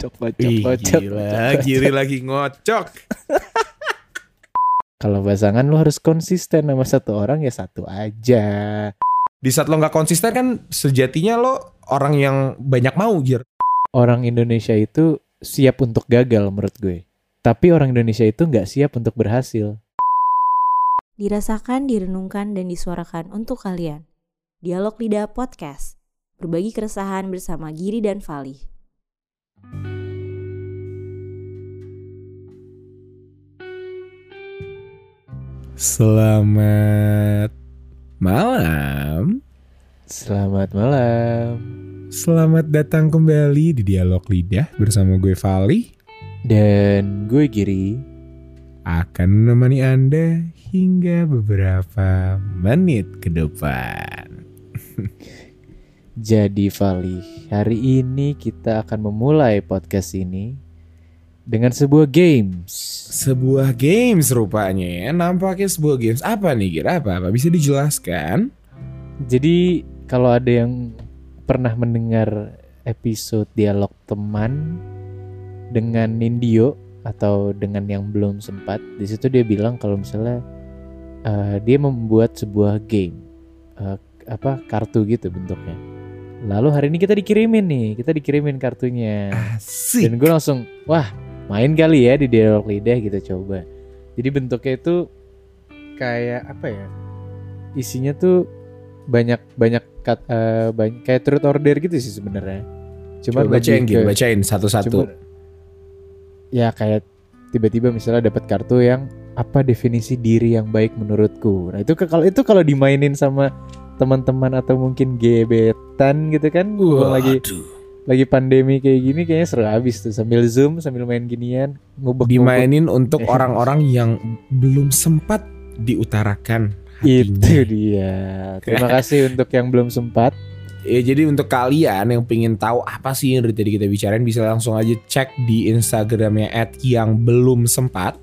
Copot, Ih, copot, copot, gila, copot. Giri lagi ngocok. Kalau pasangan lu harus konsisten sama satu orang ya satu aja. Di saat lo nggak konsisten kan sejatinya lo orang yang banyak mau, Gir. Orang Indonesia itu siap untuk gagal menurut gue. Tapi orang Indonesia itu nggak siap untuk berhasil. Dirasakan, direnungkan, dan disuarakan untuk kalian. Dialog Lidah Podcast. Berbagi keresahan bersama Giri dan Fali. Selamat malam. Selamat malam. Selamat datang kembali di Dialog Lidah bersama gue Vali. Dan gue Giri. Akan menemani Anda hingga beberapa menit ke depan. Jadi Vali, hari ini kita akan memulai podcast ini dengan sebuah games. Sebuah games rupanya ya. Nampaknya sebuah games. Apa nih Gir? Apa? Apa? Bisa dijelaskan? Jadi kalau ada yang pernah mendengar episode dialog teman dengan Nindyo atau dengan yang belum sempat, di situ dia bilang kalau misalnya eh, dia membuat sebuah game eh, apa kartu gitu bentuknya. Lalu hari ini kita dikirimin nih, kita dikirimin kartunya. Asik. Dan gue langsung, wah main kali ya di dialog lidah gitu coba. Jadi bentuknya itu kayak apa ya? Isinya tuh banyak banyak kat, eh, banyak kayak truth order gitu sih sebenarnya. Cuma Coba bacain ke- bacain satu-satu. ya kayak tiba-tiba misalnya dapat kartu yang apa definisi diri yang baik menurutku. Nah itu kalau itu kalau dimainin sama teman-teman atau mungkin gebetan gitu kan, mumpung lagi Waduh. lagi pandemi kayak gini kayaknya seru habis tuh sambil zoom sambil main ginian ngubek Dimainin untuk Eh. orang-orang yang belum sempat diutarakan itu hatinya. dia terima kasih untuk yang belum sempat Ya, jadi untuk kalian yang pengen tahu apa sih yang dari tadi kita bicarain bisa langsung aja cek di Instagramnya yang belum sempat.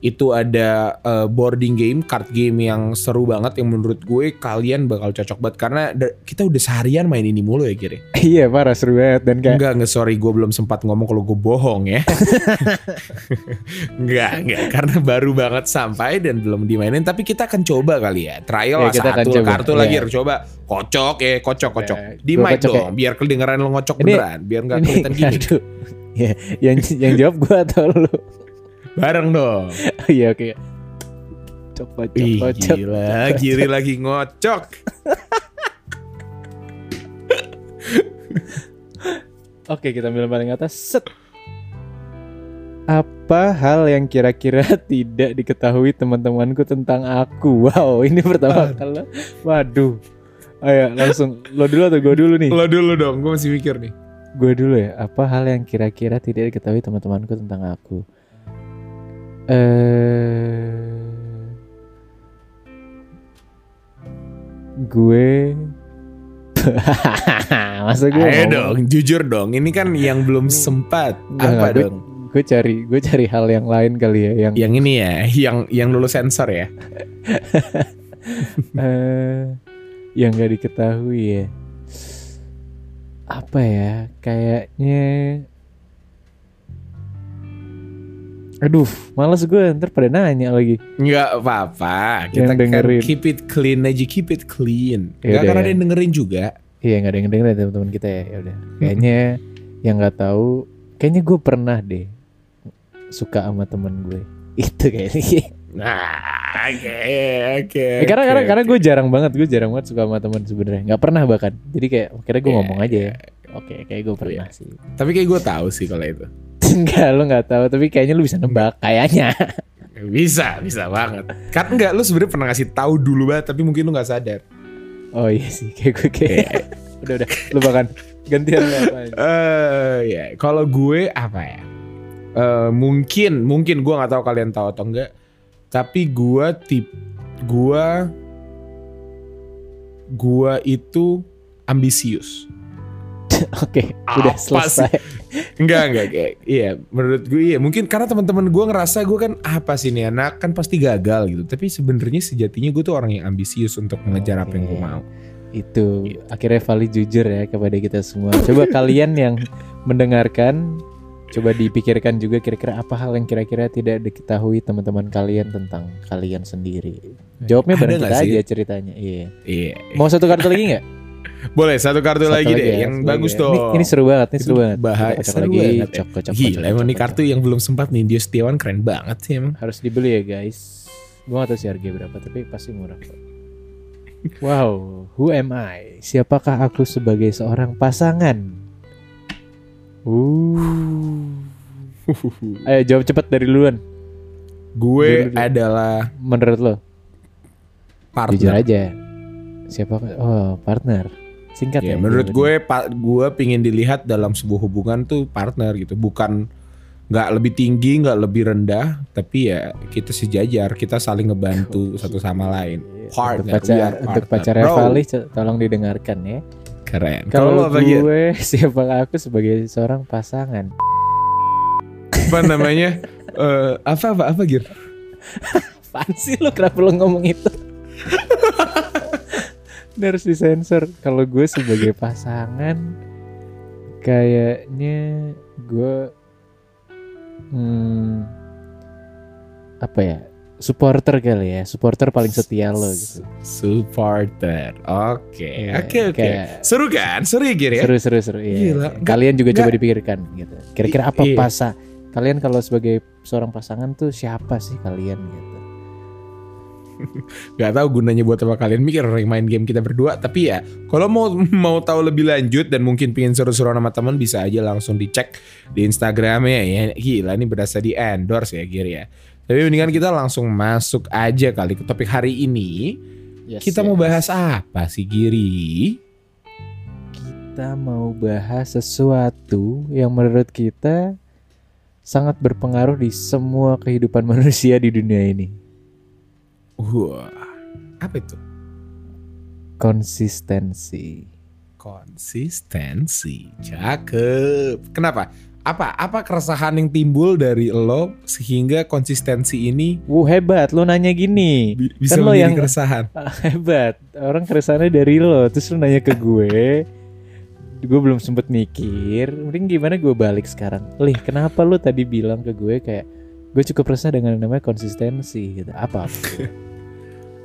Itu ada eh, boarding game, card game yang seru banget yang menurut gue kalian bakal cocok banget karena kita udah seharian main ini mulu ya kira. iya parah seru banget dan kayak Enggak, enggak sorry gue belum sempat ngomong kalau gue bohong ya. enggak, enggak karena baru banget sampai dan belum dimainin tapi kita akan coba kali ya. Trial Ya, kita akan satu coba, kartu ya. lagi coba kocok ya, kocok kocok. Ya, Di mic kocok ya. dong, biar kedengeran lo ngocok Ini- beneran, biar nggak kelihatan gini. ya yang yang jawab gua atau lu Bareng dong. iya oke. Coba Ih, coba. gila, Giri lagi ngocok. oke kita ambil paling atas. Set. Apa hal yang kira-kira tidak diketahui teman-temanku tentang aku? Wow ini pertama kali. Waduh. Ayo langsung. Lo dulu atau gue dulu nih? Lo dulu dong, gue masih mikir nih. gue dulu ya. Apa hal yang kira-kira tidak diketahui teman-temanku tentang aku eh gue masa gue Ayo ngomong? dong, jujur dong. Ini kan yang belum sempat. Nggak, Apa gue- dong? gue cari gue cari hal yang lain kali ya yang Yang ini ya, yang yang lulus sensor ya. eh yang gak diketahui ya apa ya kayaknya aduh males gue ntar pada nanya lagi Nggak apa-apa. Kita Yang kan dengerin. keep it clean aja, keep it clean. Ya Nggak udah akan ya. ada yang dengerin juga. iya nggak ada yang dengerin ya teman-teman kita ya ya udah kayaknya yang nggak tahu kayaknya gue pernah deh suka sama temen gue itu kayaknya Nah, oke, oke. Eh, karena karena karena gue jarang banget gue jarang banget suka sama teman sebenarnya nggak pernah bahkan jadi kayak akhirnya gue Iya, ngomong aja iya. ya oke kayak gue pernah sih Tapi kayak gue tahu sih kalau itu. enggak lo nggak tahu tapi kayaknya lu bisa nebak kayaknya Bisa, bisa banget. Kan enggak, lu sebenarnya pernah ngasih tahu dulu banget, tapi mungkin lu nggak sadar. oh iya sih kayak gue kayak udah udah lu bahkan gantian lu apa. Eh, ya, kalau gue apa ya? Eh, mungkin, mungkin gue nggak tahu kalian tahu atau enggak. Tapi gue tip, gue, gue itu ambisius. oke udah Apa selesai Enggak, enggak, kayak, iya, menurut gue iya. Mungkin karena teman-teman gue ngerasa gue kan apa sih nih anak kan pasti gagal gitu. Tapi sebenarnya sejatinya gue tuh orang yang ambisius untuk mengejar apa yang gue mau. itu akhirnya Vali jujur ya kepada kita semua coba kalian yang mendengarkan Coba dipikirkan juga kira-kira apa hal yang kira-kira tidak diketahui teman-teman kalian tentang kalian sendiri. Jawabnya Ada bareng kita sih? aja ceritanya. Iya. Iya. Mau satu kartu lagi nggak? Boleh satu kartu Satu lagi deh ya, yang bagus ya. dong. Ini, ini seru banget, ini seru banget. Bahas Kita seru lagi banget. ya. cok, cok, Gila cok, emang cok, cok. kartu yang belum sempat nih Dio Setiawan keren banget sih emang. harus dibeli ya guys. Gua gak tahu sih harganya berapa, tapi pasti murah kok. Wow, who am I? Siapakah aku sebagai seorang pasangan? Uh. Ayo jawab cepat dari duluan. Gue Dulu, adalah Menurut lo, jujur partner. aja. Siapakah? Oh, partner. Singkat ya. Ya, menurut gue pak gue pingin dilihat dalam sebuah hubungan tuh partner gitu, bukan nggak lebih tinggi, nggak lebih rendah, tapi ya kita sejajar, kita saling ngebantu satu sama lain. Iya, Partner, Untuk pacar, untuk partner, pacarnya bro. Fali, co- tolong didengarkan ya. Keren. Kalau gue, siapakah aku sebagai seorang pasangan? apa namanya? Eh, apa apa apa Gir? Apaan sih lo kenapa lo ngomong itu? Ini harus disensor. Kalau gue sebagai pasangan, kayaknya gue, hmm, apa ya? Supporter kali ya, supporter paling setia lo gitu. Supporter. Oke, Iya, oke oke. Seru kan? Seru ya Gir ya? Seru seru seru. Iya. Gila. Kalian juga coba nggak- dipikirkan gitu. Kira-kira apa iya. pasa? Kalian kalau sebagai seorang pasangan tuh siapa sih kalian gitu? Gak tahu gunanya buat apa kalian mikir main game kita berdua tapi ya kalau mau mau tahu lebih lanjut dan mungkin pengen seru-seru sama teman bisa aja langsung dicek di Instagramnya ya gila ini berasa di endorse ya Gir ya tapi mendingan kita langsung masuk aja kali ke topik hari ini Yes, kita yes. mau bahas apa sih Giri kita mau bahas sesuatu yang menurut kita sangat berpengaruh di semua kehidupan manusia di dunia ini. Wah apa itu Konsistensi. konsistensi cakep kenapa apa apa keresahan yang timbul dari lo sehingga konsistensi ini Wuh hebat, lo nanya gini. bi- bisa Kan lo yang- keresahan hebat. Orang keresahannya dari lo, terus lo nanya ke gue. gue belum sempet mikir. Mending gimana gue balik sekarang. Lih, kenapa lo tadi bilang ke gue kayak gue cukup resah dengan namanya konsistensi gitu. Apa?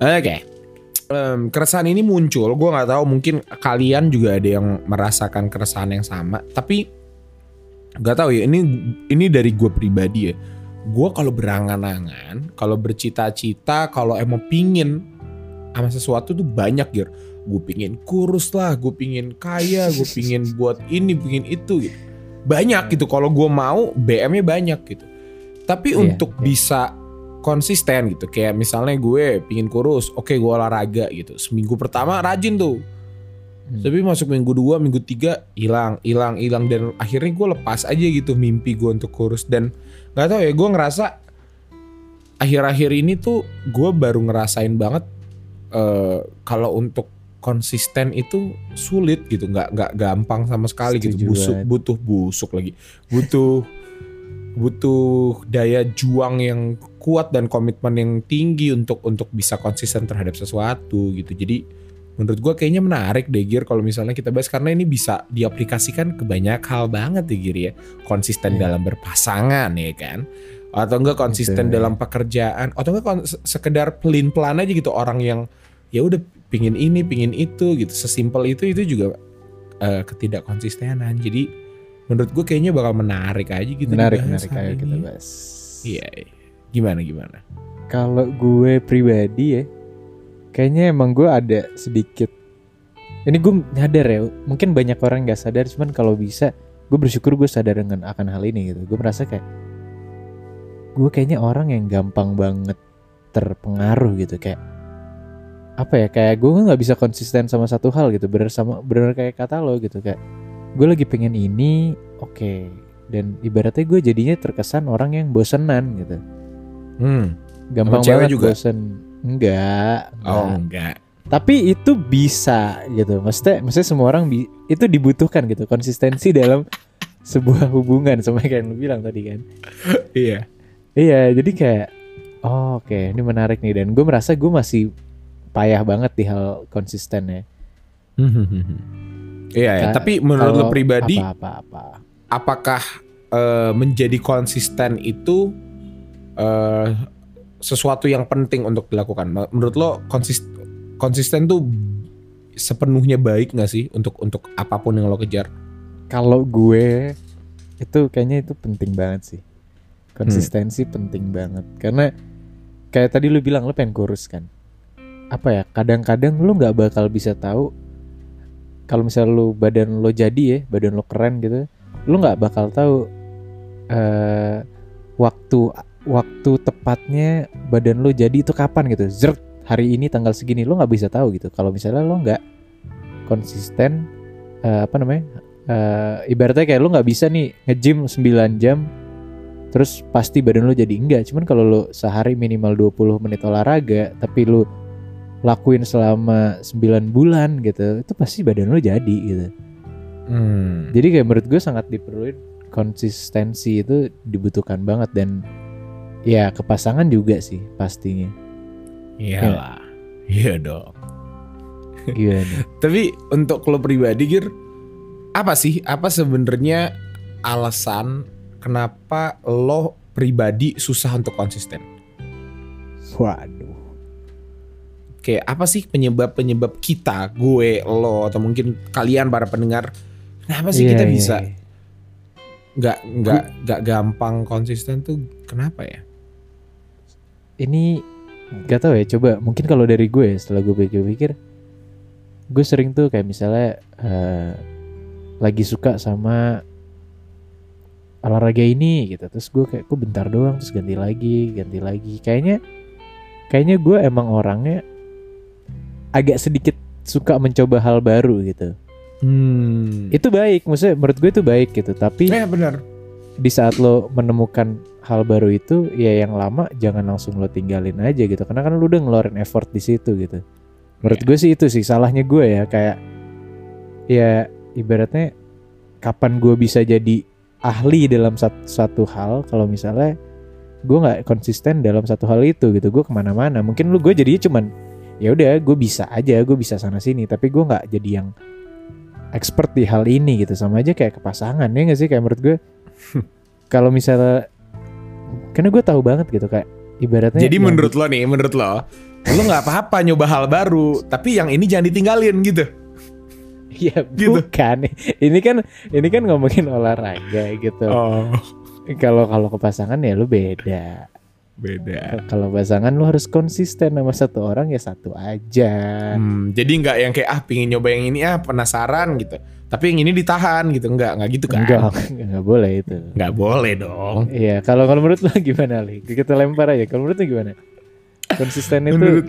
Oke. Em, keresahan ini muncul, gue nggak tahu mungkin kalian juga ada yang merasakan keresahan yang sama, tapi nggak tahu ya ini ini dari gue pribadi ya. Gue kalau berangan-angan, kalau bercita-cita, kalau emang pingin sama sesuatu tuh banyak gitu. Gue pingin kurus lah, gue pingin kaya, gue pingin buat ini, pingin itu gitu. Banyak gitu. Kalau gue mau, BM-nya banyak gitu. Tapi Iya, untuk iya. bisa konsisten gitu. Kayak misalnya gue pingin kurus oke gue olahraga gitu. Seminggu pertama rajin tuh. Hmm. tapi masuk minggu dua minggu tiga hilang hilang hilang. Dan akhirnya gue lepas aja gitu mimpi gue untuk kurus. Dan nggak tahu ya gue ngerasa akhir-akhir ini tuh gue baru ngerasain banget eh, kalau untuk konsisten itu sulit gitu. Nggak nggak gampang sama sekali gitu. Setuju busuk banget. butuh busuk lagi. Butuh butuh daya juang yang kuat dan komitmen yang tinggi untuk untuk bisa konsisten terhadap sesuatu gitu. Jadi menurut gua kayaknya menarik deh Gir kalau misalnya kita bahas karena ini bisa diaplikasikan ke banyak hal banget ya Gir ya. Konsisten Iya. dalam berpasangan ya kan. Atau enggak konsisten Betul. dalam pekerjaan atau enggak sekedar pelin-pelan aja gitu orang yang ya udah pingin ini, pingin itu gitu. Sesimpel itu itu juga eh, ketidakkonsistenan. Jadi menurut gue kayaknya bakal menarik aja gitu menarik, menarik. Ayo kita bahas. Iya, iya. Gimana gimana? Kalau gue pribadi ya, kayaknya emang gue ada sedikit. Ini gue nyadar ya, mungkin banyak orang nggak sadar, cuman kalau bisa, gue bersyukur gue sadar dengan akan hal ini gitu. Gue merasa kayak gue kayaknya orang yang gampang banget terpengaruh gitu kayak apa ya kayak gue nggak bisa konsisten sama satu hal gitu bener sama bener kayak kata lo gitu kayak gue lagi pengen ini oke dan ibaratnya gue jadinya terkesan orang yang bosenan gitu Hmm. gampang Sama cewek banget juga? bosen enggak, Oh enggak. tapi itu bisa gitu maksudnya maksudnya semua orang bi- itu dibutuhkan gitu konsistensi dalam sebuah hubungan sama kayak yang lu bilang tadi kan Iya. iya jadi kayak oh, oke ini menarik nih dan gue merasa gue masih payah banget di hal konsistennya Iya, ya. Tapi menurut lo pribadi apa apa apa apakah eh, menjadi konsisten itu eh, sesuatu yang penting untuk dilakukan. Menurut lo konsis- konsisten tuh sepenuhnya baik nggak sih untuk untuk apa pun yang lo kejar? Kalau gue itu kayaknya itu penting banget sih. Konsistensi penting banget karena kayak tadi lu bilang lu pengen kurus kan. Apa ya? Kadang-kadang lu nggak bakal bisa tahu kalau misal lu badan lo jadi ya, badan lo keren gitu, lu nggak bakal tahu eh waktu waktu tepatnya badan lo jadi itu kapan gitu. Zert hari ini tanggal segini lu nggak bisa tahu gitu. Kalau misalnya lo nggak konsisten eh, apa namanya? eh, ibaratnya kayak lu nggak bisa nih nge-gym 9 jam terus pasti badan lu jadi enggak cuman kalau lu sehari minimal 20 menit olahraga tapi lu lakuin selama 9 bulan gitu itu pasti badan lu jadi gitu Hmm. jadi kayak menurut gue sangat diperluin konsistensi itu dibutuhkan banget dan ya ke pasangan juga sih pastinya Iyalah. Iya dong. gimana Tapi untuk lo pribadi Gir, apa sih? Apa sebenarnya alasan kenapa lo pribadi susah untuk konsisten? waduh Kayak apa sih penyebab-penyebab kita, gue, lo, atau mungkin kalian para pendengar, kenapa sih Iya, kita iya, bisa iya. nggak nggak nggak gampang konsisten tuh? Kenapa ya? Ini gak tahu ya coba mungkin kalau dari gue setelah gue pikir-pikir gue sering tuh kayak misalnya eh, lagi suka sama olahraga ini gitu terus gue kayak kok bentar doang terus ganti lagi ganti lagi kayaknya kayaknya gue emang orangnya agak sedikit suka mencoba hal baru gitu Hmm. itu baik maksudnya menurut gue itu baik gitu tapi Eh benar. Di saat lo menemukan hal baru itu ya yang lama jangan langsung lo tinggalin aja gitu. Karena kan lo udah ngeluarin effort di situ gitu. Menurut gue sih itu sih salahnya gue ya. Kayak ya ibaratnya kapan gue bisa jadi ahli dalam satu, satu hal kalau misalnya gue nggak konsisten dalam satu hal itu gitu. Gue ke mana-mana. Mungkin lu gue jadinya cuman ya udah gue bisa aja gue bisa sana sini. Tapi gue nggak jadi yang expert di hal ini gitu. Sama aja kayak ke pasangan ya nggak sih? Kayak menurut gue kalau misalnya karena gue tahu banget gitu kayak ibaratnya Jadi menurut lo nih, menurut lo, lo nggak apa-apa nyoba hal baru, tapi yang ini jangan ditinggalin gitu. Iya Gitu. bukan. Ini kan ini kan ngomongin olahraga gitu. Oh, Kalau kalau ke pasangan ya lu beda. Beda. Kalau pasangan lu harus konsisten sama satu orang ya satu aja. Hmm, jadi nggak yang kayak ah pingin nyoba yang ini ah penasaran gitu. Tapi yang ini ditahan gitu, nggak nggak gitu kan? Enggak, enggak boleh itu. Nggak boleh dong. Iya, kalau kalau menurut lu gimana, Li? Kita lempar aja. Kalau menurut lu gimana? Konsisten itu Menurut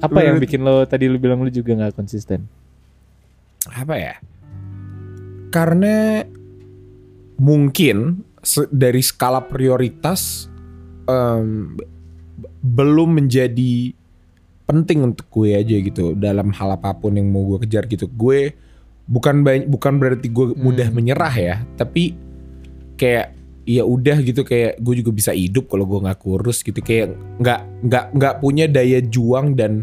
apa yang menurut- bikin lo tadi lu bilang lu juga nggak konsisten? apa ya? Karena mungkin dari skala prioritas b- belum menjadi penting untuk gue aja gitu dalam hal apa pun yang mau gue kejar gitu. Gue bukan banyak, bukan berarti gue mudah Hmm. menyerah ya, tapi kayak ya udah gitu kayak gue juga bisa hidup kalau gue nggak kurus gitu kayak nggak nggak nggak punya daya juang dan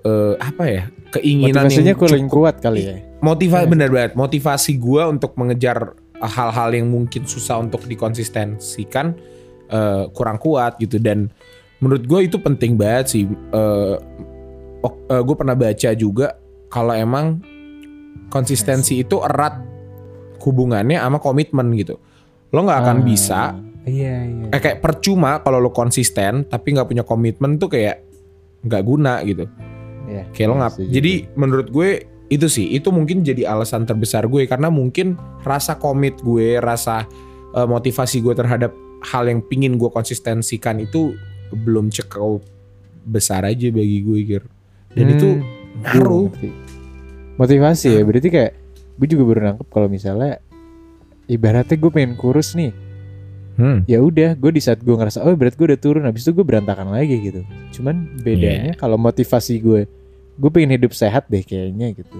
eh, apa ya keinginan Motivasinya yang kurang cukup kuat kali ya. motivasi Iya. benar banget motivasi gue untuk mengejar hal-hal yang mungkin susah untuk dikonsistensikan eh, kurang kuat gitu. Dan menurut gue itu penting banget sih. Gue pernah baca juga kalau emang konsistensi itu erat hubungannya sama komitmen gitu. Lo nggak akan Ah, bisa. Iya, iya. eh, kayak percuma kalau lo konsisten tapi nggak punya komitmen tuh kayak nggak guna gitu. Iya, Kayak lo iya, setuju. Jadi menurut gue itu sih itu mungkin jadi alasan terbesar gue karena mungkin rasa komit gue, rasa eh, motivasi gue terhadap hal yang pingin gue konsistensikan itu belum cukup besar aja bagi gue Gir. Dan Hmm, itu ngaruh. Motivasi ya, berarti kayak gue juga baru nangkep kalau misalnya ibaratnya gue pengen kurus nih, Hmm. ya udah gue di saat gue ngerasa oh berat gue udah turun, habis itu gue berantakan lagi gitu. Cuman bedanya kalau motivasi gue, gue pengen hidup sehat deh kayaknya gitu.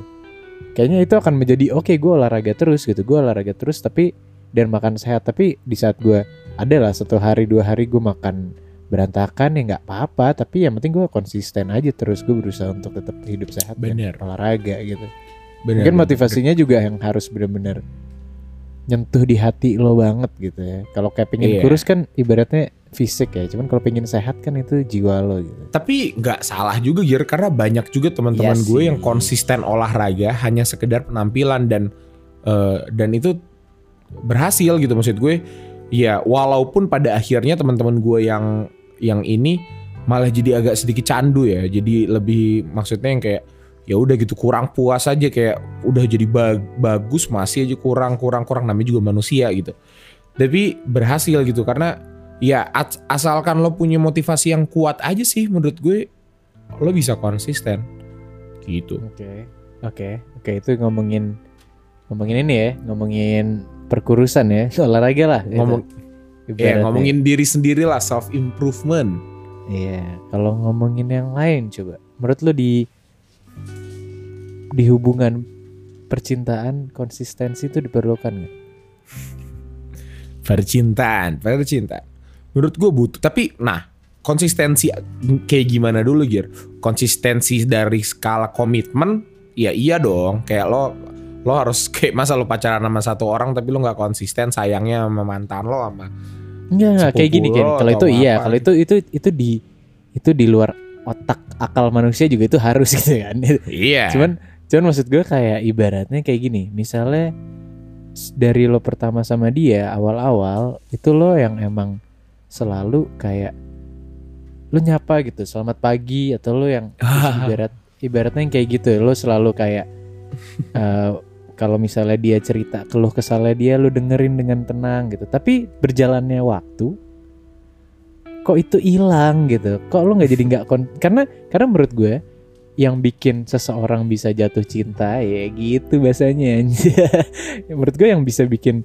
Kayaknya itu akan menjadi oke gue olahraga terus gitu, gue olahraga terus tapi dan makan sehat tapi di saat gue adalah satu hari dua hari gue makan berantakan ya nggak apa-apa tapi yang penting gue konsisten aja terus gue berusaha untuk tetap hidup sehat dan Bener. olahraga gitu Bener, mungkin bener. motivasinya juga yang harus benar-benar nyentuh di hati lo banget gitu ya. Kalau kayak pengen Iya. kurus kan ibaratnya fisik ya, cuman kalau pengen sehat kan itu jiwa lo gitu. Tapi nggak salah juga Gir karena banyak juga teman-teman Iya gue yang konsisten olahraga hanya sekedar penampilan dan eh, dan itu berhasil gitu maksud gue. Ya walaupun pada akhirnya teman-teman gue yang yang ini malah jadi agak sedikit candu ya. Jadi lebih maksudnya yang kayak ya udah gitu kurang puas aja kayak udah jadi ba- bagus masih aja kurang kurang kurang namanya juga manusia gitu. Tapi berhasil gitu karena ya as- asalkan lo punya motivasi yang kuat aja sih menurut gue lo bisa konsisten gitu. Oke. Oke, oke itu ngomongin ngomongin ini ya, ngomongin perkurusan ya, olahraga lah. Ngomong ya Ibaratnya. ngomongin diri sendiri lah self improvement. Iya, kalau ngomongin yang lain coba. Menurut lo di di hubungan percintaan konsistensi itu diperlukan nggak? Percintaan, percintaan. Menurut gue butuh. Tapi nah konsistensi kayak gimana dulu Gir? Konsistensi dari skala komitmen ya iya dong. Kayak lo lo harus kayak masa lo pacaran sama satu orang tapi lo nggak konsisten sayangnya sama mantan lo sama Enggak, enggak kayak gini kan. Kalau itu iya, kalau itu itu itu di itu di luar otak akal manusia juga itu harus gitu kan. iya. Cuman cuman maksud gue kayak ibaratnya kayak gini. Misalnya dari lo pertama sama dia awal-awal itu lo yang emang selalu kayak lo nyapa gitu selamat pagi atau lo yang ibarat ibaratnya yang kayak gitu lo selalu kayak eh, kalau misalnya dia cerita keluh kesalnya dia lo dengerin dengan tenang gitu. Tapi berjalannya waktu kok itu hilang gitu? Kok lo nggak jadi nggak kon? Karena karena menurut gue yang bikin seseorang bisa jatuh cinta ya gitu bahasanya menurut gue yang bisa bikin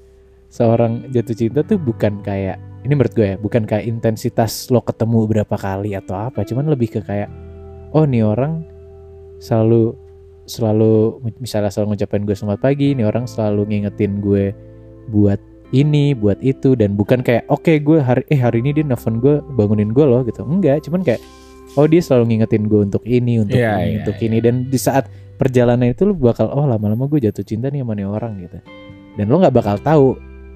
seorang jatuh cinta tuh bukan kayak ini menurut gue ya bukan kayak intensitas lo ketemu berapa kali atau apa. Cuman lebih ke kayak oh nih orang selalu selalu misalnya selalu ngucapin gue selamat pagi nih orang selalu ngingetin gue buat ini buat itu dan bukan kayak oke gue hari eh hari ini dia nelfon gue bangunin gue loh gitu enggak cuman kayak oh dia selalu ngingetin gue untuk ini untuk Iya, ini iya, untuk iya. ini dan di saat perjalanan itu lu bakal oh lama-lama gue jatuh cinta nih sama nih orang gitu dan lo nggak bakal tahu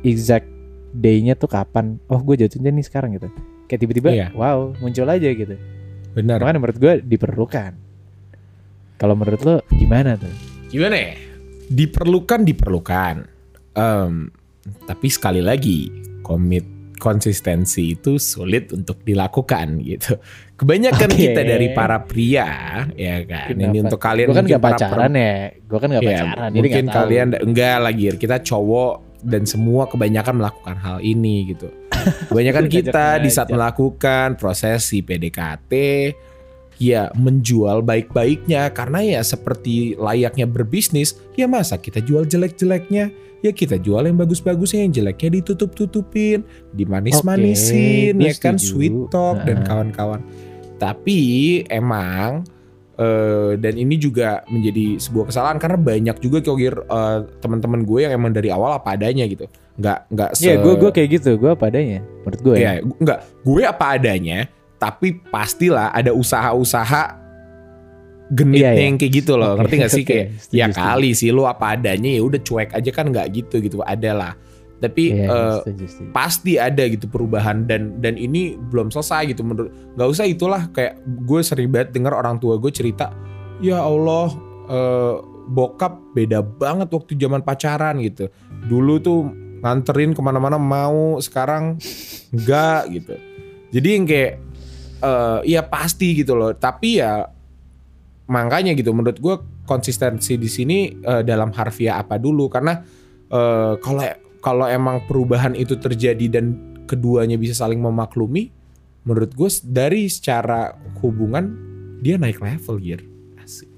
exact day-nya tuh kapan oh gue jatuh cinta nih sekarang gitu kayak tiba-tiba Iya. wow muncul aja gitu Benar. makanya menurut gue diperlukan kalau menurut lo gimana tuh Gimana ya? Diperlukan diperlukan. Em, tapi sekali lagi komit konsistensi itu sulit untuk dilakukan gitu. Kebanyakan Oke. kita dari para pria ya kan. Ini Kenapa? untuk kalian gue kan gak para pacaran ya gue kan gak Ya, pacaran mungkin tahu. kalian enggak lagi kita cowok dan semua kebanyakan melakukan hal ini gitu. Kebanyakan kita di saat melakukan prosesi PDKT ya menjual baik-baiknya. Karena ya seperti layaknya berbisnis ya masa kita jual jelek-jeleknya? Ya kita jual yang bagus-bagusnya yang jeleknya ditutup-tutupin dimanis-manisin ya kan? setuju. sweet talk dan Heeh. kawan-kawan. Tapi emang eh, dan ini juga menjadi sebuah kesalahan. Karena banyak juga kok Gir, eh, teman-teman gue yang emang dari awal apa adanya gitu. Nggak nggak se Iya gue gue kayak gitu. Gue apa adanya menurut gue ya. Ya nggak. Gue apa adanya tapi pastilah ada usaha-usaha genitnya Iya, iya. yang kayak gitu loh. Oke, ngerti gak sih? oke, kayak setuju, ya setuju. kali sih lu apa adanya ya udah cuek aja kan nggak gitu gitu ada lah. Tapi Iya, eh, setuju, setuju. pasti ada gitu perubahan dan dan ini belum selesai gitu. Menurut nggak usah itulah kayak gue sering banget dengar orang tua gue cerita ya Allah eh, bokap beda banget waktu zaman pacaran gitu. Dulu tuh nganterin ke mana-mana mau sekarang enggak gitu. Jadi yang kayak eh ya pasti gitu loh. Tapi ya makanya gitu menurut gue konsistensi di sini eh, dalam harfiah apa dulu? Karena eh, kalau kalau emang perubahan itu terjadi dan keduanya bisa saling memaklumi menurut gue dari secara hubungan dia naik level gear asik.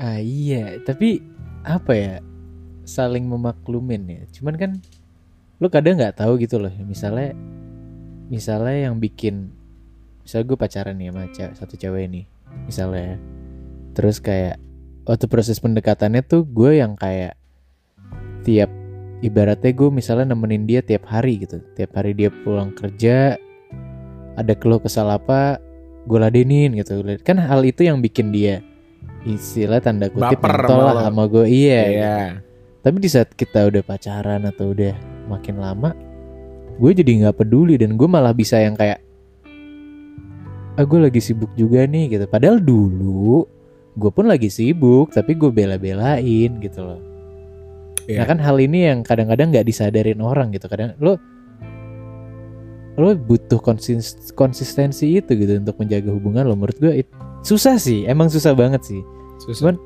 Ah iya. Tapi apa ya? Saling memaklumin ya. Cuman kan lu kadang nggak tahu gitu loh. Misalnya misalnya yang bikin misalnya gue pacaran nih sama ce- satu cewek nih misalnya. Terus kayak waktu proses pendekatannya tuh gue yang kayak tiap ibaratnya gue misalnya nemenin dia tiap hari gitu. Tiap hari dia pulang kerja ada keluh kesal apa gue ladenin gitu. Kan hal itu yang bikin dia istilah tanda kutip Baper mentol sama lah sama gue iya Iya. tapi di saat kita udah pacaran atau udah makin lama gue jadi nggak peduli dan gue malah bisa yang kayak ah gue lagi sibuk juga nih gitu. Padahal dulu gue pun lagi sibuk tapi gue bela-belain gitu loh. Iya. nah kan hal ini yang kadang-kadang nggak disadarin orang gitu. Kadang lo lo butuh konsis- konsistensi itu gitu untuk menjaga hubungan lo. Menurut gue it- susah sih. Emang susah banget sih. Susah. Cuman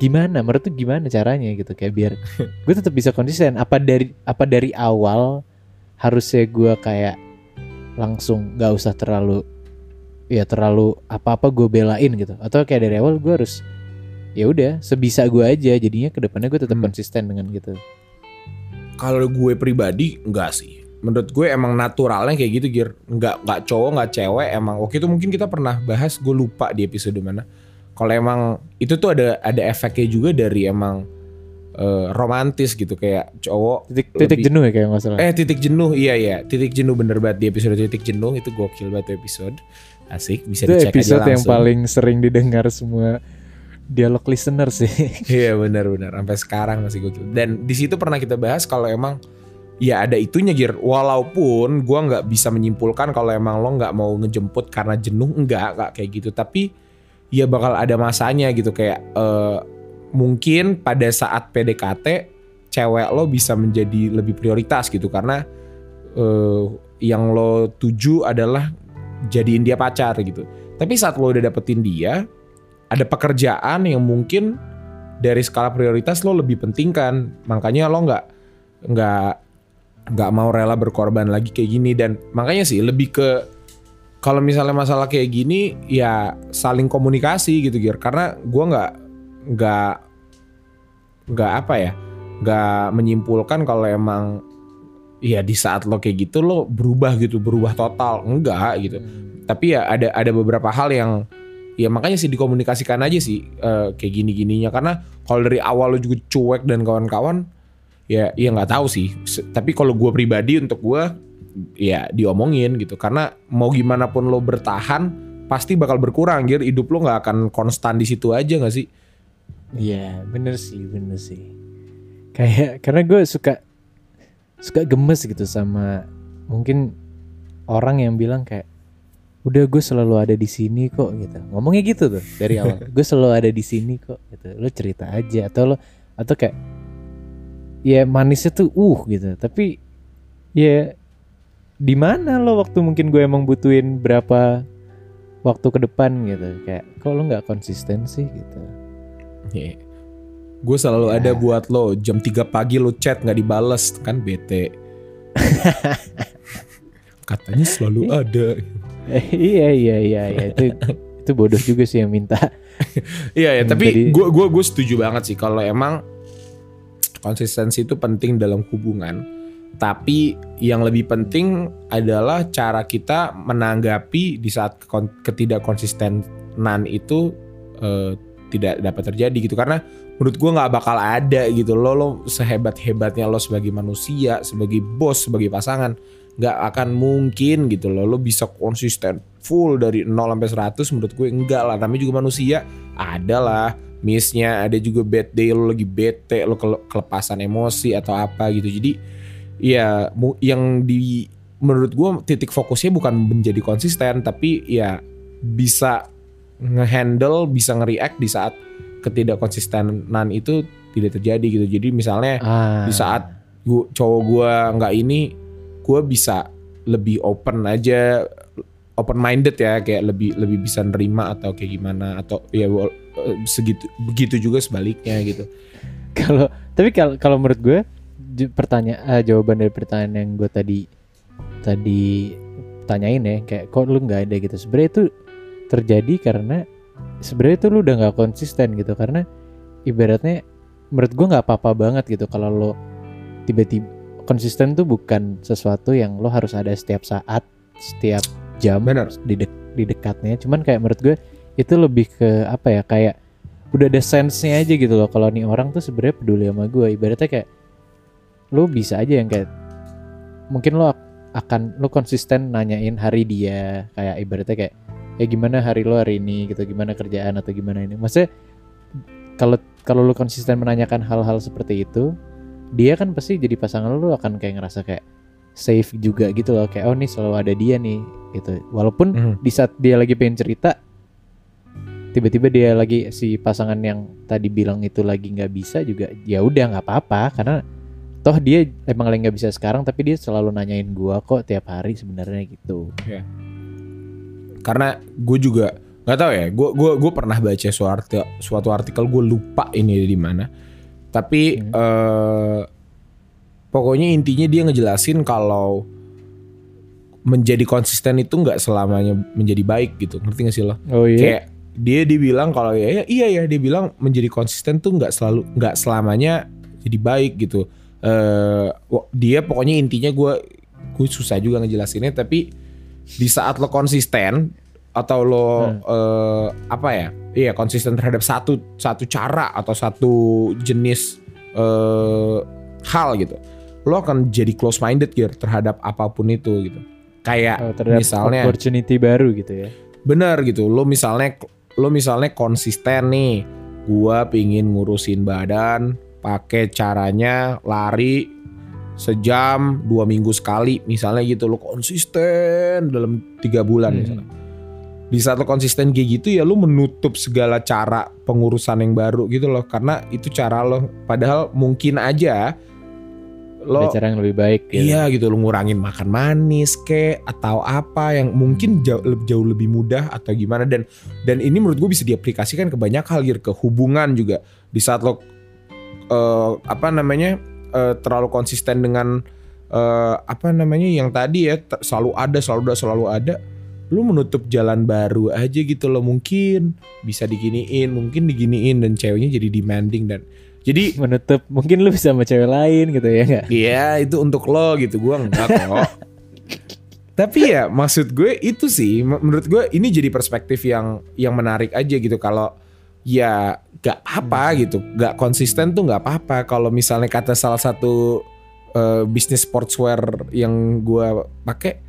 gimana? Menurut tuh gimana caranya gitu? Kayak biar gue tetap bisa konsisten. Apa dari apa dari awal harusnya gue kayak langsung nggak usah terlalu ya terlalu apa-apa gue belain gitu atau kayak dari awal gue harus ya udah sebisa gue aja jadinya ke depannya gue tetap Hmm. konsisten dengan gitu Kalau gue pribadi enggak sih. Menurut gue emang naturalnya kayak gitu Gir. Enggak enggak cowok enggak cewek emang. Waktu itu mungkin kita pernah bahas gue lupa di episode mana. Kalau emang itu tuh ada ada efeknya juga dari emang eh, romantis gitu kayak cowok titik titik Lebih- jenuh ya kayak nggak salah Eh titik jenuh iya iya titik jenuh bener banget di episode titik jenuh itu gokil banget episode asik bisa itu dicek episode aja yang paling sering didengar semua dialog listener sih Iya benar-benar sampai sekarang masih gokil. Dan di situ pernah kita bahas kalau emang ya ada itunya Gir. Walaupun gua nggak bisa menyimpulkan kalau emang lo nggak mau ngejemput karena jenuh enggak nggak kayak gitu. Tapi ya bakal ada masanya gitu kayak eh, mungkin pada saat PDKT cewek lo bisa menjadi lebih prioritas gitu karena eh, yang lo tuju adalah jadiin dia pacar gitu. Tapi saat lo udah dapetin dia, ada pekerjaan yang mungkin dari skala prioritas lo lebih penting kan. Makanya lo nggak nggak nggak mau rela berkorban lagi kayak gini. Dan makanya sih lebih ke kalau misalnya masalah kayak gini ya saling komunikasi gitu Gir. Karena gua nggak nggak nggak apa ya nggak menyimpulkan kalau emang ya di saat lo kayak gitu lo berubah gitu berubah total. Enggak gitu. Tapi ya ada ada beberapa hal yang ya makanya sih dikomunikasikan aja sih eh, kayak gini gininya karena kalau dari awal lo juga cuek dan kawan-kawan ya ya nggak tahu sih. Tapi kalau gue pribadi untuk gue ya diomongin gitu. Karena mau gimana pun lo bertahan pasti bakal berkurang gitu hidup lo nggak akan konstan di situ aja nggak sih? Iya bener sih bener sih. Kayak karena gue suka suka gemes gitu sama mungkin orang yang bilang kayak udah gue selalu ada di sini kok gitu. Ngomongnya gitu tuh dari awal. Gue selalu ada di sini kok gitu. Lo cerita aja atau lo atau kayak ya manisnya tuh uh gitu. Tapi ya di mana lo waktu mungkin gue emang butuhin berapa waktu ke depan gitu. Kayak kok lo nggak konsisten sih? gitu gue selalu Ya. ada buat lo jam 3 pagi lo chat nggak dibales kan bete katanya selalu ada Eh, iya iya iya iya itu itu bodoh juga sih yang minta. Iya ya, tapi gue gua gue setuju banget sih kalau emang konsistensi itu penting dalam hubungan. Tapi yang lebih penting adalah cara kita menanggapi di saat kon- ketidakkonsistenan itu eh, tidak dapat terjadi gitu. Karena menurut gue nggak bakal ada gitu lo lo sehebat hebatnya lo sebagai manusia sebagai bos sebagai pasangan nggak akan mungkin gitu loh. Lo bisa konsisten full dari 0 sampai 100 menurut gue enggak lah. Namanya juga manusia ada lah. Missnya ada juga bad day lo lagi bete lo kele- kelepasan emosi atau apa gitu. Jadi ya yang di menurut gue titik fokusnya bukan menjadi konsisten tapi ya bisa ngehandle bisa nge-react di saat ketidakkonsistenan itu tidak terjadi gitu. Jadi misalnya Ah. di saat gua, cowok gue nggak ini gue bisa lebih open aja open minded ya kayak lebih lebih bisa nerima atau kayak gimana atau ya eh, segitu begitu juga sebaliknya gitu. Kalau tapi kalau kalau menurut gue pertanyaan jawaban dari pertanyaan yang gue tadi tadi tanyain ya kayak kok lu nggak ada gitu. Sebenarnya itu terjadi karena sebenarnya itu lu udah nggak konsisten gitu. Karena ibaratnya menurut gue nggak apa-apa banget gitu kalau lo tiba-tiba konsisten tuh bukan sesuatu yang lo harus ada setiap saat setiap jam Benar. di dek- di dekatnya. Cuman kayak menurut gue itu lebih ke apa ya kayak udah ada sense-nya aja gitu loh kalau nih orang tuh sebenarnya peduli sama gue ibaratnya kayak lo bisa aja yang kayak mungkin lo ak- akan lo konsisten nanyain hari dia. Kayak ibaratnya kayak ya gimana hari lo hari ini? Gitu gimana kerjaan atau gimana ini? Maksudnya kalau kalau lu konsisten menanyakan hal-hal seperti itu dia kan pasti jadi pasangan lu akan kayak ngerasa kayak safe juga gitu loh. Kayak oh nih selalu ada dia nih. Gitu. Walaupun Mhm. di saat dia lagi pengen cerita tiba-tiba dia lagi si pasangan yang tadi bilang itu lagi nggak bisa juga ya udah nggak apa-apa. Karena toh dia emang lagi nggak bisa sekarang tapi dia selalu nanyain gua kok tiap hari sebenarnya gitu karena gue juga nggak tahu ya gue gue gue pernah baca suatu artikel suatu artikel gue lupa ini di mana. Tapi Hmm. eh, pokoknya intinya dia ngejelasin kalau menjadi konsisten itu nggak selamanya menjadi baik gitu. Ngerti gak sih lo? Oh iya. Kayak dia dibilang kalau ya, ya iya ya dia bilang menjadi konsisten tuh nggak selalu nggak selamanya jadi baik gitu. Eh dia pokoknya intinya gue gue susah juga ngejelasinnya tapi di saat lo konsisten atau lo eh, apa ya iya konsisten terhadap satu satu cara atau satu jenis eh hal gitu lo akan jadi close minded gitu terhadap apa pun itu gitu. Kayak Oh, terhadap misalnya opportunity baru gitu ya. Bener gitu lo misalnya lo misalnya konsisten nih gua pingin ngurusin badan pakai caranya lari sejam dua minggu sekali misalnya gitu lo konsisten dalam tiga bulan Hmm. misalnya. Di saat lo konsisten kayak gitu ya lo menutup segala cara pengurusan yang baru gitu loh. Karena itu cara lo. Padahal mungkin aja lo ada cara yang lebih baik gitu. Iya gitu lu ngurangin makan manis kek atau apa yang mungkin jauh, jauh lebih mudah atau gimana. Dan dan ini menurut gue bisa diaplikasikan ke banyak hal gitu ke hubungan juga. Di saat lo eh, apa namanya eh, terlalu konsisten dengan eh, apa namanya yang tadi ya selalu ada selalu ada selalu ada lu menutup jalan baru aja gitu loh mungkin bisa diginiin mungkin diginiin dan ceweknya jadi demanding dan jadi menutup mungkin lu bisa sama cewek lain gitu ya nggak? Iya itu untuk lo gitu Gue enggak kok. Tapi ya maksud gue itu sih Menurut gue ini jadi perspektif yang Yang menarik aja gitu Kalau ya gak apa gitu. Gak konsisten tuh gak apa-apa. Kalau misalnya kata salah satu eh, Bisnis sportswear yang gue pakai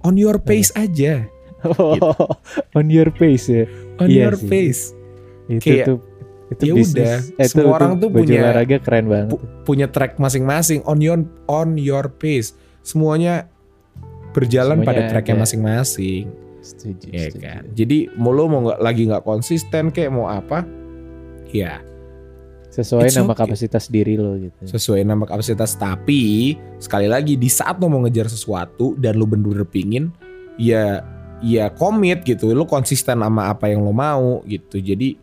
On your pace aja. On your pace ya? On Iya your sih. pace itu Kayak, tuh itu ya bisnis. udah, eh, semua orang tuh baju punya- olahraga keren banget pu- punya track masing-masing. On your on your pace semuanya berjalan Semuanya pada tracknya masing-masing. Setuju, ya setuju. kan? Jadi mau lo mau nggak lagi nggak konsisten kayak mau apa ya sesuai It's nama okay. kapasitas diri lo gitu. Sesuai nama kapasitas tapi sekali lagi di saat lo mau ngejar sesuatu dan lo bener-bener pingin ya ya komit gitu. Lo konsisten sama apa yang lo mau gitu. Jadi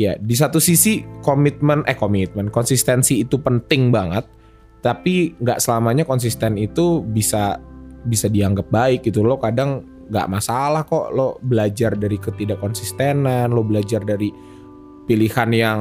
ya di satu sisi komitmen eh komitmen konsistensi itu penting banget. Tapi nggak selamanya konsisten itu bisa bisa dianggap baik gitu. Lo kadang nggak masalah kok lo belajar dari ketidakkonsistenan lo belajar dari pilihan yang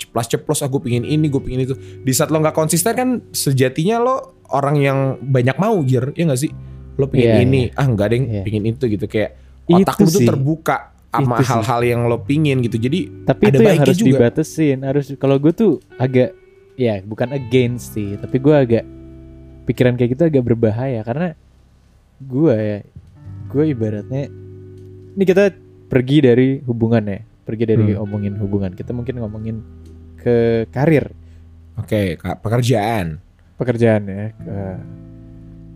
ceplos-ceplos aku pingin ini gue pingin itu. Di saat lo nggak konsisten kan sejatinya lo orang yang banyak mau jir. Ya nggak sih? Lo pingin Iya, ini ah nggak deng Iya. pingin itu gitu. Kayak otak Itu lo tuh terbuka sama hal-hal yang lo pingin gitu. Jadi tapi Ada itu yang harus juga. dibatesin harus kalau gue tuh agak ya bukan against sih tapi gue agak pikiran kayak gitu agak berbahaya. Karena gue ya gue ibaratnya ini kita pergi dari hubungan ya pergi dari Hmm. ngomongin hubungan. Kita mungkin ngomongin ke karir. Oke Kak, pekerjaan. Pekerjaan ya ke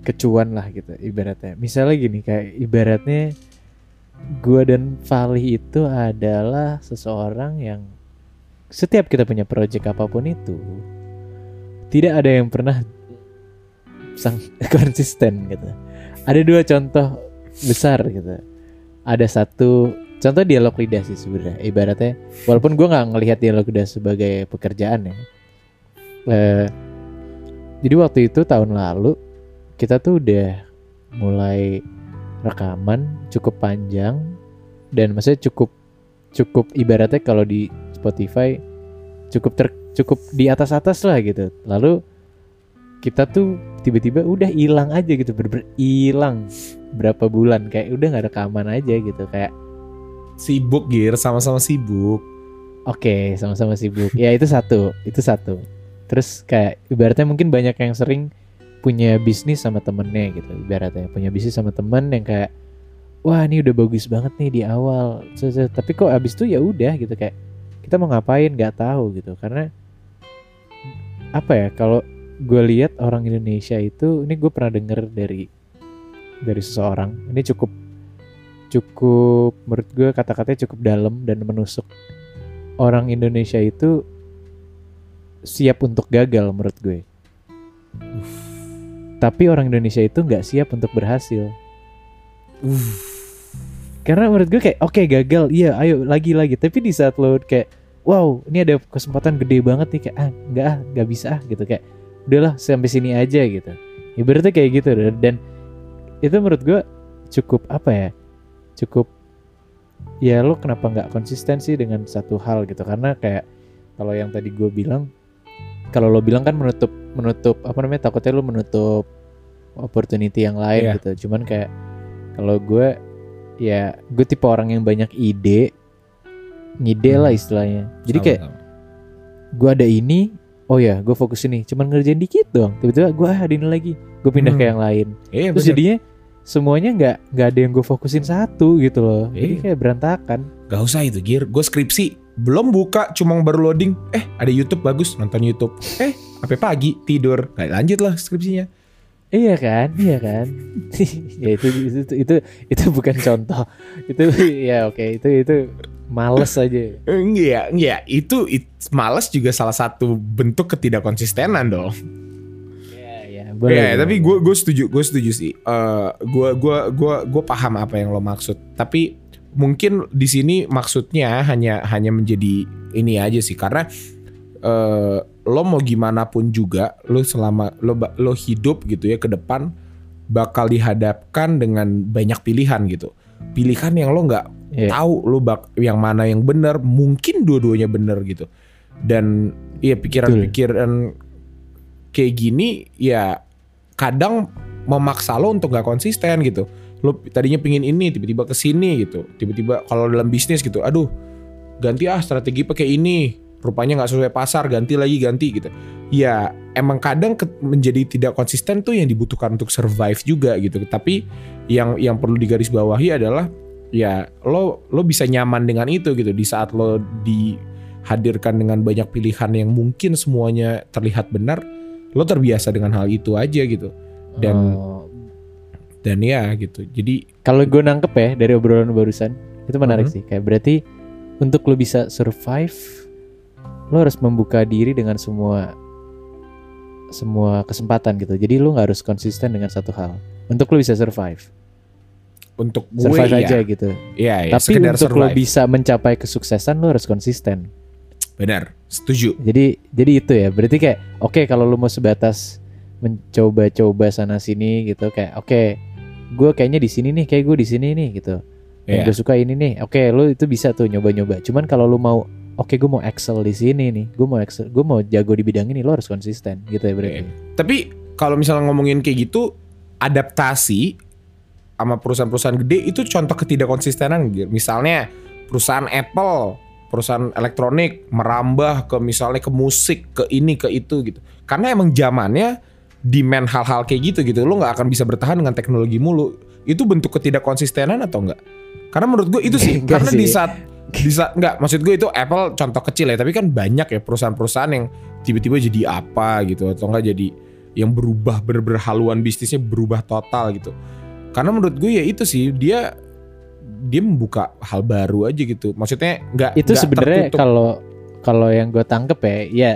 kecuan lah gitu ibaratnya. Misalnya gini kayak ibaratnya gue dan Fali itu adalah seseorang yang setiap kita punya project apa pun itu tidak ada yang pernah sang konsisten gitu. Ada dua contoh besar gitu. Ada satu contoh dialog lidah sih sebenarnya. Ibaratnya walaupun gue nggak ngelihat dialog lidah sebagai pekerjaan ya. Eh, jadi waktu itu tahun lalu kita tuh udah mulai rekaman cukup panjang dan maksudnya cukup cukup ibaratnya kalau di Spotify cukup ter cukup di atas atas lah gitu. Lalu kita tuh tiba-tiba udah hilang aja gitu bener hilang berapa bulan. Kayak udah nggak rekaman aja gitu. Kayak sibuk gir sama-sama sibuk Oke, sama-sama sibuk. Ya itu satu, itu satu. Terus kayak ibaratnya mungkin banyak yang sering punya bisnis sama temennya gitu. Ibaratnya punya bisnis sama temen yang kayak, wah ini udah bagus banget nih di awal. Tapi kok abis itu ya udah gitu kayak kita mau ngapain nggak tahu gitu karena apa ya kalau gue lihat orang Indonesia itu ini gue pernah denger dari dari seseorang ini cukup cukup menurut gue kata-katanya cukup dalam dan menusuk orang Indonesia itu siap untuk gagal menurut gue. Tapi orang Indonesia itu nggak siap untuk berhasil. Karena menurut gue kayak oke gagal iya ayo lagi lagi. Tapi di saat lo kayak wow ini ada kesempatan gede banget nih kayak ah nggak ah nggak bisa ah gitu. Kayak udahlah sampai sini aja gitu. Ibaratnya kayak gitu. Dan itu menurut gue cukup apa ya cukup ya lo kenapa nggak konsisten sih dengan satu hal gitu karena kayak kalau yang tadi gue bilang kalau lo bilang kan menutup menutup apa namanya takutnya lo menutup opportunity yang lain Iya. gitu cuman kayak kalau gue ya gue tipe orang yang banyak ide ngide lah Hmm. istilahnya jadi kayak Sama-sama. gue ada ini oh ya gue fokus ini cuman ngerjain dikit doang tiba-tiba gue ah ada ini lagi gue pindah ke Hmm. yang lain Iya, terus bener. jadinya semuanya nggak nggak ada yang gue fokusin satu gitu loh. Jadi Iya. kayak berantakan. Gak usah itu Gir. Gue skripsi. Belum buka Cuma baru loading. Eh ada Youtube bagus. Nonton Youtube. Eh sampai pagi? Tidur. Gak lanjut lah skripsinya. Iya kan? Iya kan? Ya itu itu itu itu, itu bukan contoh. Itu ya oke. Itu itu males aja. Enggak Enggak Itu it, Males juga salah satu Bentuk ketidakkonsistenan dong ya ya Iya, tapi gue gue setuju, gue setuju sih. Eh, gue gua gua gua paham apa yang lo maksud. Tapi mungkin di sini maksudnya hanya hanya menjadi ini aja sih, karena eh, lo mau gimana pun juga, lo selama lo lo hidup gitu ya ke depan bakal dihadapkan dengan banyak pilihan gitu. Pilihan yang lo nggak Iya. tahu lo bak yang mana yang benar, mungkin dua-duanya benar gitu. Dan iya pikiran-pikiran kayak gini ya kadang memaksa lo untuk gak konsisten gitu. Lo tadinya pingin ini tiba-tiba ke sini gitu. Tiba-tiba kalau dalam bisnis gitu, aduh ganti ah strategi pakai ini. Rupanya nggak sesuai pasar, ganti lagi ganti gitu. Ya emang kadang menjadi tidak konsisten tuh yang dibutuhkan untuk survive juga gitu. Tapi yang yang perlu digarisbawahi adalah ya lo lo bisa nyaman dengan itu gitu di saat lo dihadirkan dengan banyak pilihan yang mungkin semuanya terlihat benar lo terbiasa dengan hal itu aja gitu. Dan Oh, dan ya gitu. Jadi kalau gue nangkep ya dari obrolan barusan itu menarik Mhm. sih. Kayak berarti untuk lo bisa survive lo harus membuka diri dengan semua semua kesempatan gitu. Jadi lo nggak harus konsisten dengan satu hal. Untuk lo bisa survive. Untuk gue survive ya, aja gitu. Ya, ya, tapi untuk lo survive. bisa mencapai kesuksesan lo harus konsisten benar setuju. Jadi jadi itu ya berarti kayak oke kalau lo mau sebatas mencoba-coba sana sini gitu kayak oke gue kayaknya di sini nih kayak gue di sini nih gitu. Yang ya gue suka ini nih oke lu itu bisa tuh nyoba-nyoba. Cuman kalau lu mau oke gue mau excel di sini nih gue mau excel gue mau jago di bidang ini lo harus konsisten gitu ya berarti. Tapi kalau misalnya ngomongin kayak gitu adaptasi sama perusahaan-perusahaan gede itu contoh ketidakkonsistenan gitu. misalnya perusahaan Apple perusahaan elektronik merambah ke misalnya ke musik ke ini ke itu gitu. Karena emang zamannya demand hal-hal kayak gitu gitu lo nggak akan bisa bertahan dengan teknologi mulu. Itu bentuk ketidakkonsistenan atau enggak karena menurut gue itu sih karena di saat di saat enggak maksud gue itu Apple contoh kecil ya tapi kan banyak ya perusahaan-perusahaan yang tiba-tiba jadi apa gitu atau enggak jadi yang berubah bener-bener haluan bisnisnya berubah total gitu. Karena menurut gue ya itu sih dia dia membuka hal baru aja gitu. Maksudnya enggak itu sebenarnya kalau kalau yang gue tangkep ya ya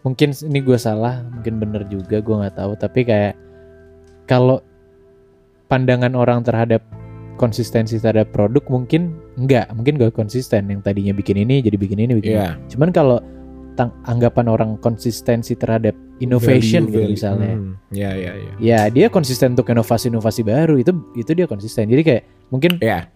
mungkin ini gue salah mungkin bener juga gue nggak tahu. Tapi kayak kalau pandangan orang terhadap konsistensi terhadap produk mungkin enggak mungkin gak konsisten. Yang tadinya bikin ini jadi bikin ini bikin ini. Iya. cuman kalau tang- anggapan orang konsistensi terhadap innovation Value, gitu value. misalnya. Hmm, ya ya ya ya dia konsisten untuk inovasi-inovasi baru itu itu dia konsisten. Jadi kayak mungkin ya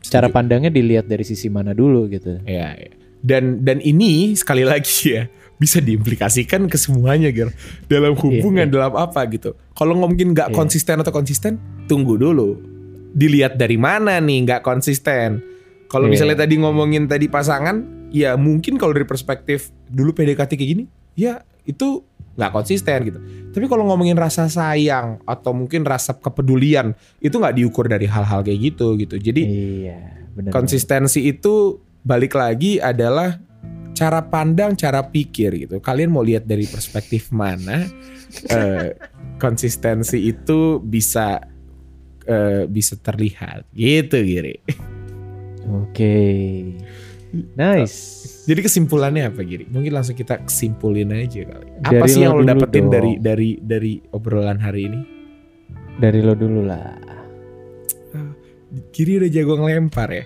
cara setuju. pandangnya dilihat dari sisi mana dulu gitu Ya, ya. Dan dan ini sekali lagi ya bisa diimplikasikan ke semuanya gitu dalam hubungan iya. dalam apa gitu. Kalau ngomongin nggak Iya. konsisten atau konsisten, tunggu dulu. Dilihat dari mana nih nggak konsisten. Kalau Iya. misalnya tadi ngomongin tadi pasangan, ya mungkin kalau dari perspektif dulu PDKT kayak gini, ya itu nggak konsisten gitu. Tapi kalau ngomongin rasa sayang atau mungkin rasa kepedulian, itu nggak diukur dari hal-hal kayak gitu gitu. Jadi iya benar konsistensi itu balik lagi adalah cara pandang, cara pikir gitu. Kalian mau lihat dari perspektif mana eh, konsistensi itu bisa eh, bisa terlihat gitu Giri. Oke. Nice. Jadi kesimpulannya apa Giri? Mungkin langsung kita kesimpulin aja kali. Apa Dari sih lo yang lo dapetin dong. dari dari dari obrolan hari ini? Dari lo dulu lah. Giri udah jago ngelempar ya.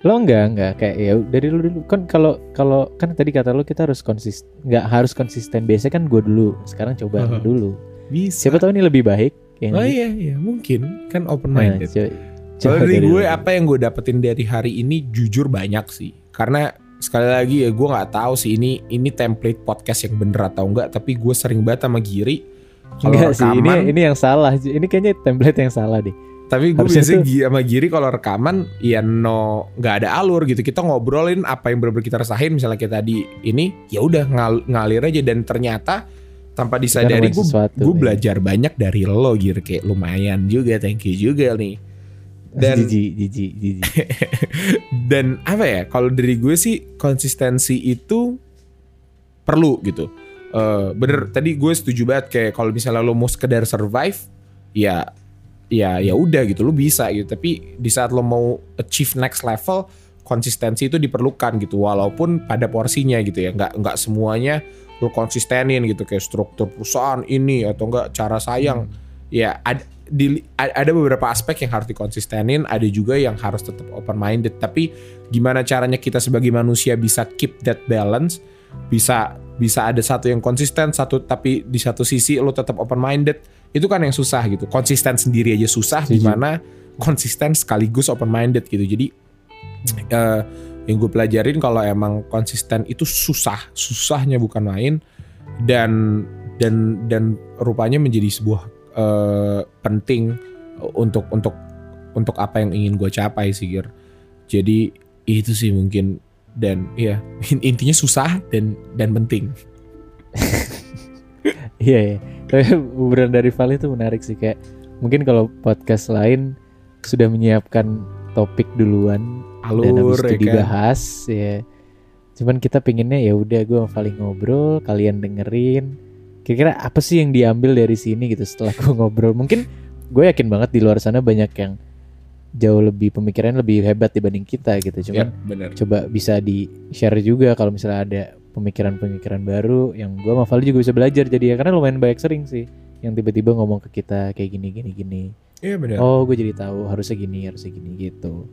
Lo enggak enggak kayak ya dari lo dulu kan kalau kalau kan tadi kata lo kita harus konsisten nggak harus konsisten biasanya kan gue dulu sekarang coba lo Uh-huh. dulu Bisa. siapa tahu ini lebih baik ya Oh iya iya mungkin kan open Nah, minded. coba, Kalau dari lo gue apa yang gue dapetin dari hari ini jujur banyak sih. Karena sekali lagi ya gue nggak tahu sih ini ini template podcast yang bener atau enggak. Tapi gue sering banget sama Giri. Kalau enggak sih ini rekaman, ini yang salah ini kayaknya template yang salah deh tapi gue biasanya Gi- sama Giri kalau rekaman ya no nggak ada alur gitu. Kita ngobrolin apa yang bener-bener kita rasain. Misalnya kita di ini ya udah ngal- ngalir aja dan ternyata tanpa disadari gue gue ya. belajar banyak dari lo Giri kayak lumayan juga. Thank you juga nih. Dan jijik jijik jijik. Dan apa ya kalau dari gue sih konsistensi itu perlu gitu. Eh bener tadi gue setuju banget kayak kalau misalnya lo mau sekedar survive ya ya ya udah gitu lo bisa gitu. Tapi di saat lo mau achieve next level konsistensi itu diperlukan gitu walaupun pada porsinya gitu ya. Nggak nggak semuanya lo konsistenin gitu kayak struktur perusahaan ini atau enggak cara sayang. Ya ada di, ada beberapa aspek yang harus dikonsistenin ada juga yang harus tetap open minded tapi gimana caranya kita sebagai manusia bisa keep that balance? Bisa bisa ada satu yang konsisten satu tapi di satu sisi lo tetap open minded itu kan yang susah gitu. Konsisten sendiri aja susah Setuju. gimana konsisten sekaligus open minded gitu. Jadi eh, yang gue pelajarin kalau emang konsisten itu susah. Susahnya bukan main. Dan dan dan rupanya menjadi sebuah eh, penting untuk untuk untuk apa yang ingin gue capai sih Gir. Jadi itu sih mungkin dan ya intinya susah dan dan penting. Iya, iya. Tapi obrolan dari Vali itu menarik sih kayak mungkin kalau podcast lain sudah menyiapkan topik duluan dan Alur habis itu ya kan. dibahas ya. Cuman kita pinginnya ya udah gue Vali ngobrol, kalian dengerin. Kira-kira apa sih yang diambil dari sini gitu setelah gue ngobrol? Mungkin gue yakin banget di luar sana banyak yang jauh lebih pemikiran lebih hebat dibanding kita gitu. Ya, Cuman benar. coba bisa di share juga kalau misalnya ada pemikiran-pemikiran baru yang gua sama Vali juga bisa belajar jadi ya karena lumayan banyak sering sih yang tiba-tiba ngomong ke kita kayak gini gini gini Iya benar. oh gue jadi tahu harusnya gini harusnya gini gitu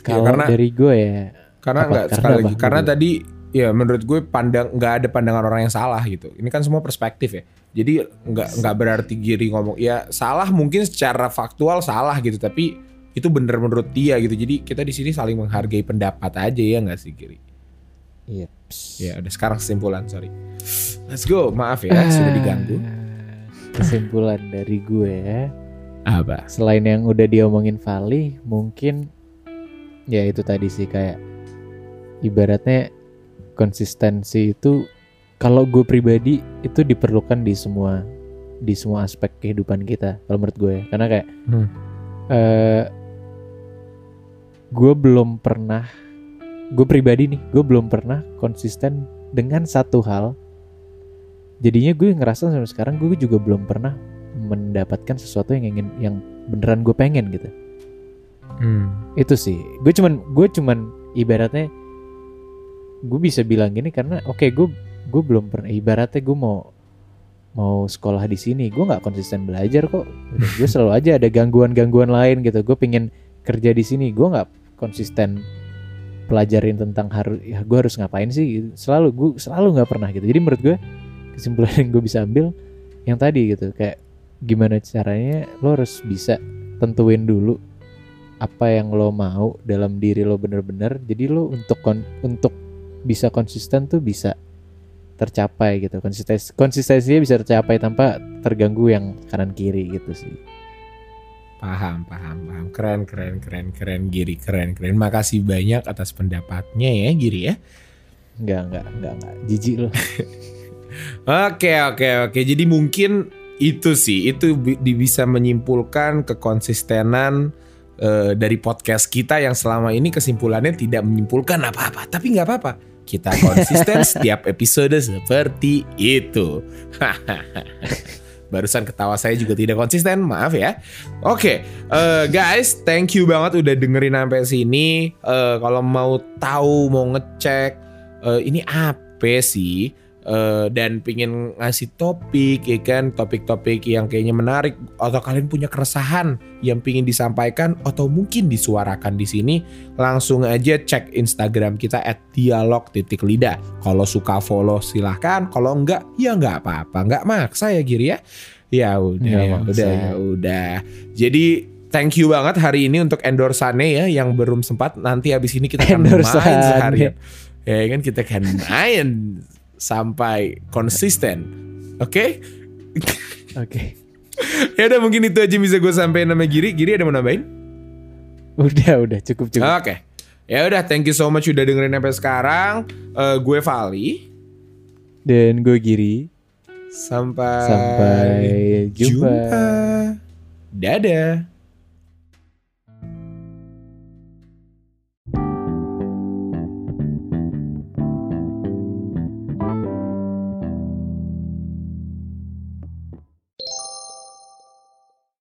kalau karena- dari gue ya Karena Karena sekali lagi karena Gitu. tadi ya menurut gue pandang nggak ada pandangan orang yang salah gitu. Ini kan semua perspektif ya. Jadi nggak nggak berarti Giri ngomong ya salah mungkin secara faktual salah gitu tapi itu bener menurut dia gitu. Jadi kita di sini saling menghargai pendapat aja ya nggak sih Giri? iya Ya udah sekarang kesimpulan sorry. Let's go. Maaf ya sudah diganggu. kesimpulan dari gue Apa? selain yang udah diomongin Vali mungkin ya itu tadi sih kayak ibaratnya konsistensi itu kalau gue pribadi itu diperlukan di semua di semua aspek kehidupan kita kalau menurut gue ya. karena kayak Hmm. eh gue belum pernah gue pribadi nih gue belum pernah konsisten dengan satu hal jadinya gue ngerasa sampai sekarang gue juga belum pernah mendapatkan sesuatu yang ingin yang beneran gue pengen gitu Hmm. itu sih gue cuman gue cuman ibaratnya gue bisa bilang gini karena oke gue gue belum pernah ibaratnya gue mau mau sekolah di sini gue nggak konsisten belajar kok. Gue selalu aja ada gangguan gangguan lain gitu. Gue pengen kerja di sini gue nggak konsisten pelajarin tentang harus ya gue harus ngapain sih? Selalu gue selalu nggak pernah gitu. Jadi menurut gue kesimpulan yang gue bisa ambil yang tadi gitu kayak gimana caranya lo harus bisa tentuin dulu apa yang lo mau dalam diri lo bener-bener. Jadi lo untuk kon- untuk bisa konsisten tuh bisa tercapai gitu konsistensi konsistensinya bisa tercapai tanpa terganggu yang kanan kiri gitu sih Paham, paham, paham. Keren, keren, keren, keren, Giri, keren, keren. Makasih banyak atas pendapatnya ya, Giri ya. nggak nggak nggak nggak jijik lo Oke, oke, oke. Jadi mungkin itu sih, itu bisa menyimpulkan kekonsistenan eh, dari podcast kita yang selama ini kesimpulannya tidak menyimpulkan apa-apa. Tapi nggak apa-apa. Kita konsisten setiap episode seperti itu. Barusan ketawa saya juga tidak konsisten, maaf ya. Oke, eh, guys, thank you banget udah dengerin sampai sini. Eh, kalau mau tahu, mau ngecek eh, ini apa sih? Eh, dan pingin ngasih topik ya kan? Topik-topik yang kayaknya menarik. Atau kalian punya keresahan yang pingin disampaikan atau mungkin disuarakan di sini langsung aja cek Instagram kita at dialog titik lidah kalau suka follow silahkan. Kalau enggak ya enggak apa-apa. Enggak maksa ya Giri ya? Ya udah ya maksa. udah. Ya udah jadi thank you banget hari ini untuk endorsannya ya yang belum sempat. Nanti habis ini kita akan main seharian. Ya kan kita akan main sampai konsisten. Oke? Oke. ya udah mungkin itu aja bisa gue sampein nama Giri. Giri ada mau nambahin? Udah, udah cukup cukup. oke. Ya udah thank you so much udah dengerin sampai sekarang. Eh, gue Vali Dan gue Giri. sampai Sampai jumpa. dadah